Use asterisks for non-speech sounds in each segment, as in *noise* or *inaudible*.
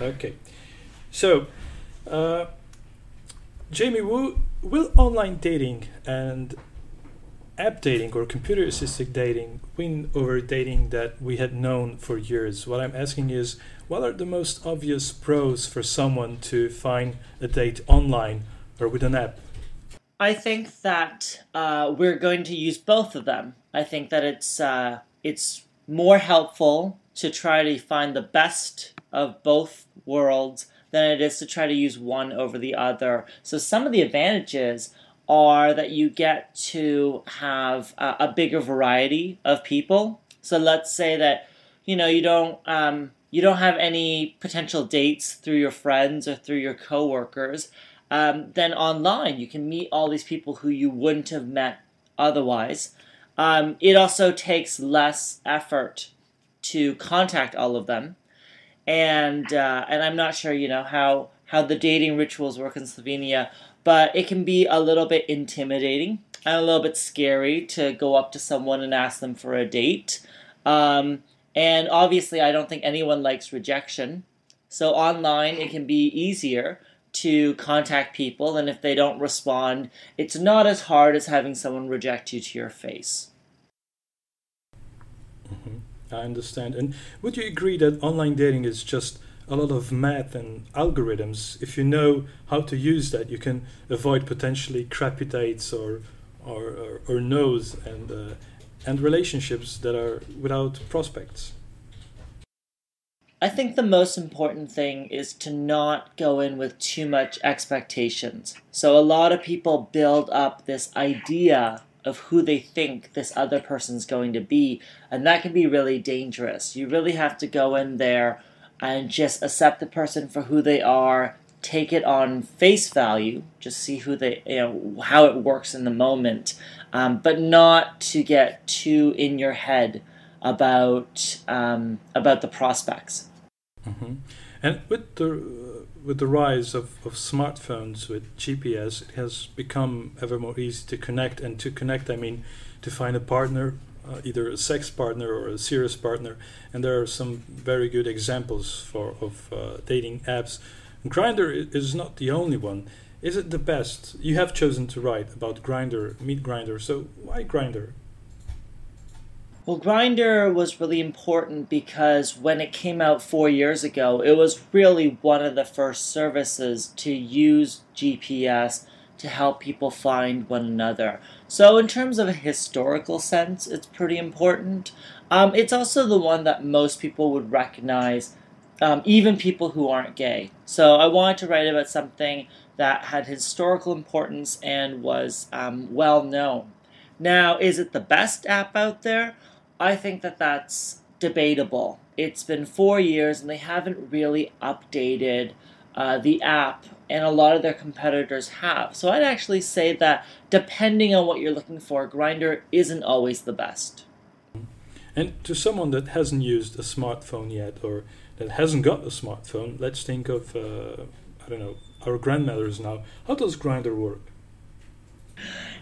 Okay. So, uh, Jamie, will, will online dating and app dating or computer assisted dating win over dating that we had known for years? What I'm asking is what are the most obvious pros for someone to find a date online or with an app? I think that uh, we're going to use both of them. I think that it's uh, it's more helpful to try to find the best of both worlds than it is to try to use one over the other. So some of the advantages are that you get to have a, a bigger variety of people. So let's say that you know you don't um, you don't have any potential dates through your friends or through your coworkers. Um, then online you can meet all these people who you wouldn't have met otherwise. Um, it also takes less effort to contact all of them, and uh, and I'm not sure you know how how the dating rituals work in Slovenia, but it can be a little bit intimidating and a little bit scary to go up to someone and ask them for a date. Um, and obviously, I don't think anyone likes rejection. So online, it can be easier to contact people, and if they don't respond, it's not as hard as having someone reject you to your face. I understand. And would you agree that online dating is just a lot of math and algorithms? If you know how to use that, you can avoid potentially crappy dates or or, or, or no's and uh, and relationships that are without prospects. I think the most important thing is to not go in with too much expectations. So, a lot of people build up this idea of who they think this other person's going to be, and that can be really dangerous. You really have to go in there and just accept the person for who they are, take it on face value, just see who they, you know, how it works in the moment, um, but not to get too in your head about um, about the prospects. Mm-hmm. And with the with the rise of, of smartphones with GPS, it has become ever more easy to connect. And to connect, I mean to find a partner, uh, either a sex partner or a serious partner. And there are some very good examples for of uh, dating apps. Grindr is not the only one. Is it the best? You have chosen to write about Grindr, Meet Grindr. So why Grindr? Well, Grindr was really important because when it came out four years ago, it was really one of the first services to use GPS to help people find one another. So, in terms of a historical sense, it's pretty important. Um, it's also the one that most people would recognize, um, even people who aren't gay. So, I wanted to write about something that had historical importance and was um, well known. Now, is it the best app out there? I think that that's debatable. It's been four years and they haven't really updated uh, the app, and a lot of their competitors have. So I'd actually say that depending on what you're looking for, Grindr isn't always the best. And to someone that hasn't used a smartphone yet or that hasn't got a smartphone, let's think of, uh, I don't know, our grandmothers now. How does Grindr work?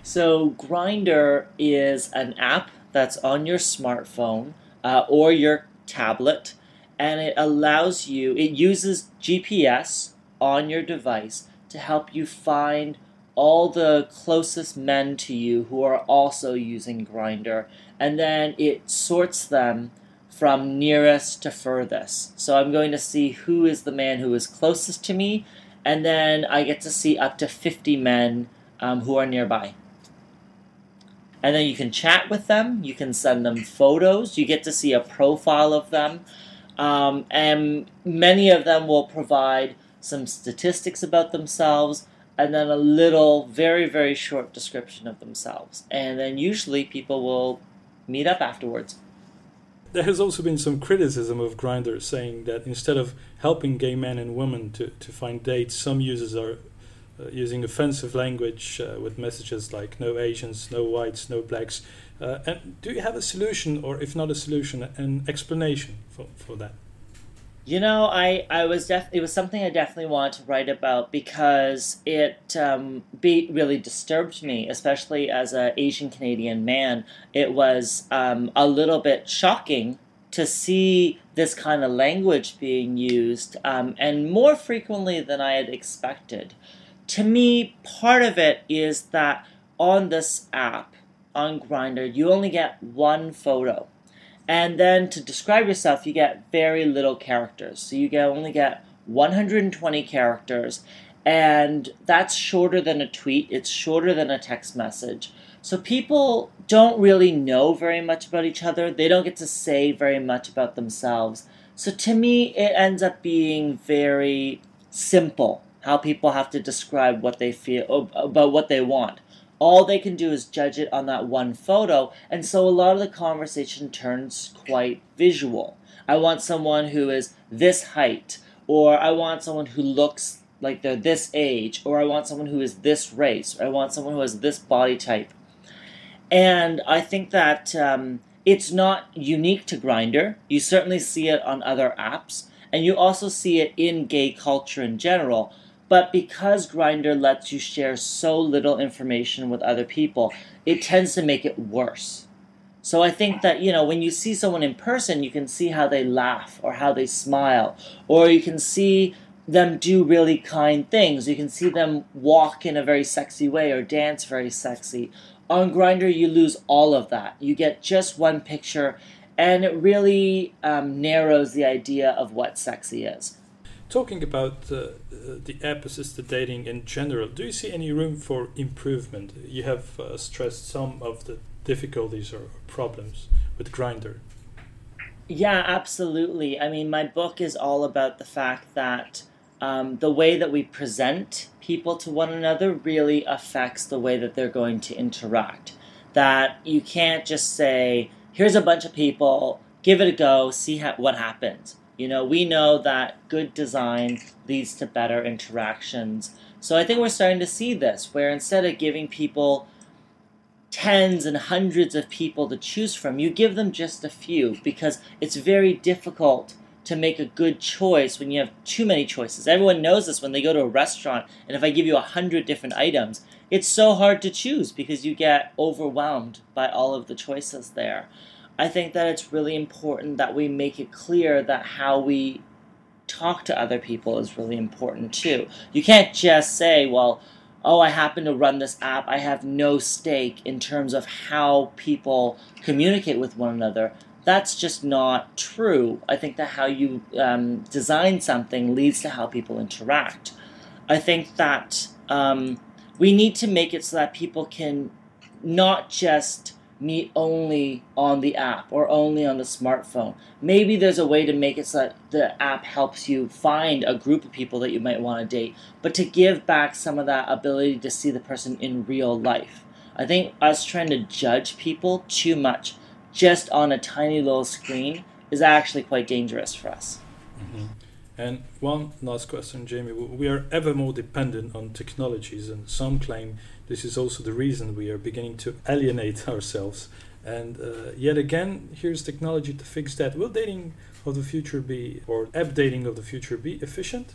So, Grindr is an app that's on your smartphone uh, or your tablet, and it allows you, it uses GPS on your device to help you find all the closest men to you who are also using Grindr, and then it sorts them from nearest to furthest. So I'm going to see who is the man who is closest to me, and then I get to see up to 50 men um, who are nearby and then you can chat with them. You can send them photos. You get to see a profile of them, um, and many of them will provide some statistics about themselves and then a little, very, very short description of themselves. And then usually people will meet up afterwards. There has also been some criticism of Grindr saying that instead of helping gay men and women to, to find dates, some users are uh, using offensive language uh, with messages like no Asians, no whites, no blacks. Uh, and do you have a solution, or if not a solution, an explanation for, for that? You know, I, I was def- it was something I definitely wanted to write about because it um, be- really disturbed me, especially as an Asian Canadian man. It was um, a little bit shocking to see this kind of language being used, um, and more frequently than I had expected. To me, part of it is that on this app, on Grindr, you only get one photo. And then to describe yourself, you get very little characters. So you get only get 120 characters, and that's shorter than a tweet, it's shorter than a text message. So people don't really know very much about each other. They don't get to say very much about themselves. So to me, it ends up being very simple how people have to describe what they feel about what they want. All they can do is judge it on that one photo, and so a lot of the conversation turns quite visual. I want someone who is this height, or I want someone who looks like they're this age, or I want someone who is this race, or I want someone who has this body type. And I think that um, it's not unique to Grindr. You certainly see it on other apps, and you also see it in gay culture in general. But because Grindr lets you share so little information with other people, it tends to make it worse. So I think that, you know, when you see someone in person, you can see how they laugh or how they smile, or you can see them do really kind things. You can see them walk in a very sexy way or dance very sexy on Grindr, you lose all of that. You get just one picture, and it really um, narrows the idea of what sexy is. Talking about uh, the app assisted dating in general, do you see any room for improvement? You have uh, stressed some of the difficulties or problems with Grindr. Yeah, absolutely. I mean, my book is all about the fact that um, the way that we present people to one another really affects the way that they're going to interact. That you can't just say, here's a bunch of people, give it a go, see what happens. You know, we know that good design leads to better interactions. So I think we're starting to see this, where instead of giving people tens and hundreds of people to choose from, you give them just a few because it's very difficult to make a good choice when you have too many choices. Everyone knows this when they go to a restaurant, and if I give you a hundred different items, it's so hard to choose because you get overwhelmed by all of the choices there. I think that it's really important that we make it clear that how we talk to other people is really important too. You can't just say, well, oh, I happen to run this app, I have no stake in terms of how people communicate with one another that's just not true. I think that how you um, design something leads to how people interact. I think that um, we need to make it so that people can not just meet only on the app or only on the smartphone. Maybe there's a way to make it so that the app helps you find a group of people that you might want to date, but to give back some of that ability to see the person in real life. I think us trying to judge people too much just on a tiny little screen is actually quite dangerous for us. Mm-hmm. And one last question, Jamie. We are ever more dependent on technologies, and some claim this is also the reason we are beginning to alienate *laughs* ourselves. And uh, yet again, here's technology to fix that. Will dating of the future be, or app dating of the future be efficient?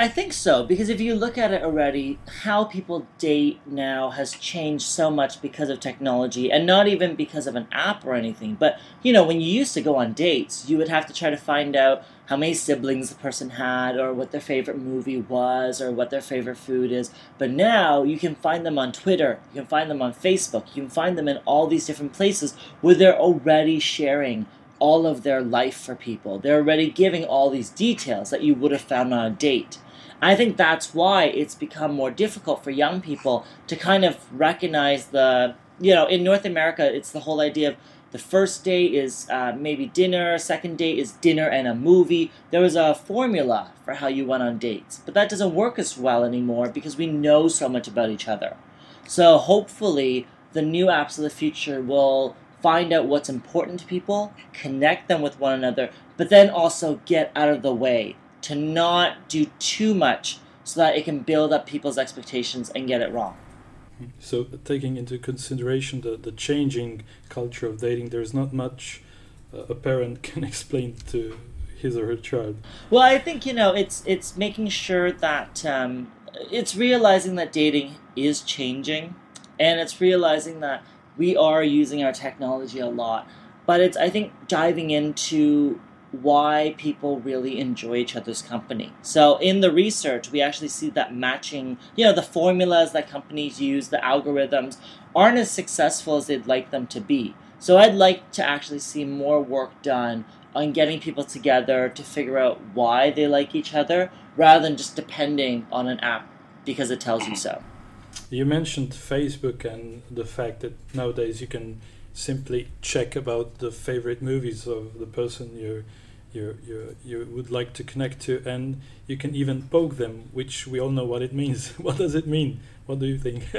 I think so because if you look at it already, how people date now has changed so much because of technology and not even because of an app or anything. But you know, when you used to go on dates, you would have to try to find out how many siblings the person had or what their favorite movie was or what their favorite food is. But now you can find them on Twitter, you can find them on Facebook, you can find them in all these different places where they're already sharing all of their life for people. They're already giving all these details that you would have found on a date. I think that's why it's become more difficult for young people to kind of recognize the, you know, in North America, it's the whole idea of the first date is uh, maybe dinner, second date is dinner and a movie. There was a formula for how you went on dates, but that doesn't work as well anymore because we know so much about each other. So hopefully, the new apps of the future will find out what's important to people, connect them with one another, but then also get out of the way to not do too much so that it can build up people's expectations and get it wrong. So, taking into consideration the, the changing culture of dating, there's not much uh, a parent *laughs* can explain to his or her child. Well, I think you know it's it's making sure that um, it's realizing that dating is changing, and it's realizing that we are using our technology a lot but it's I think diving into why people really enjoy each other's company. So in the research, we actually see that matching, you know, the formulas that companies use, the algorithms, aren't as successful as they'd like them to be. So I'd like to actually see more work done on getting people together to figure out why they like each other rather than just depending on an app because it tells you so. You mentioned Facebook and the fact that nowadays you can simply check about the favorite movies of the person you you you you would like to connect to, and you can even poke them, which we all know what it means. *laughs* what does it mean? What do you think? *laughs*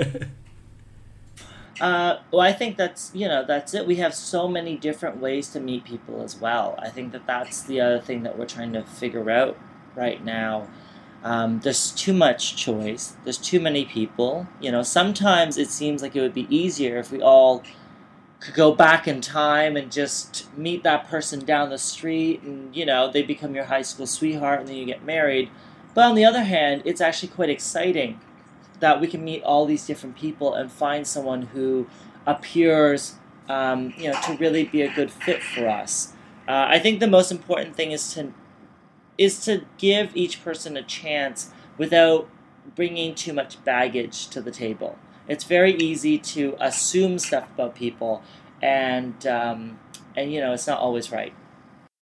Uh, well, I think that's you know that's it. We have so many different ways to meet people as well. I think that that's the other thing that we're trying to figure out right now. Um, there's too much choice. There's too many people. You know, sometimes it seems like it would be easier if we all could go back in time and just meet that person down the street, and you know they become your high school sweetheart, and then you get married. But on the other hand, it's actually quite exciting that we can meet all these different people and find someone who appears, um, you know, to really be a good fit for us. Uh, I think the most important thing is to is to give each person a chance without bringing too much baggage to the table. It's very easy to assume stuff about people, and um, and you know it's not always right.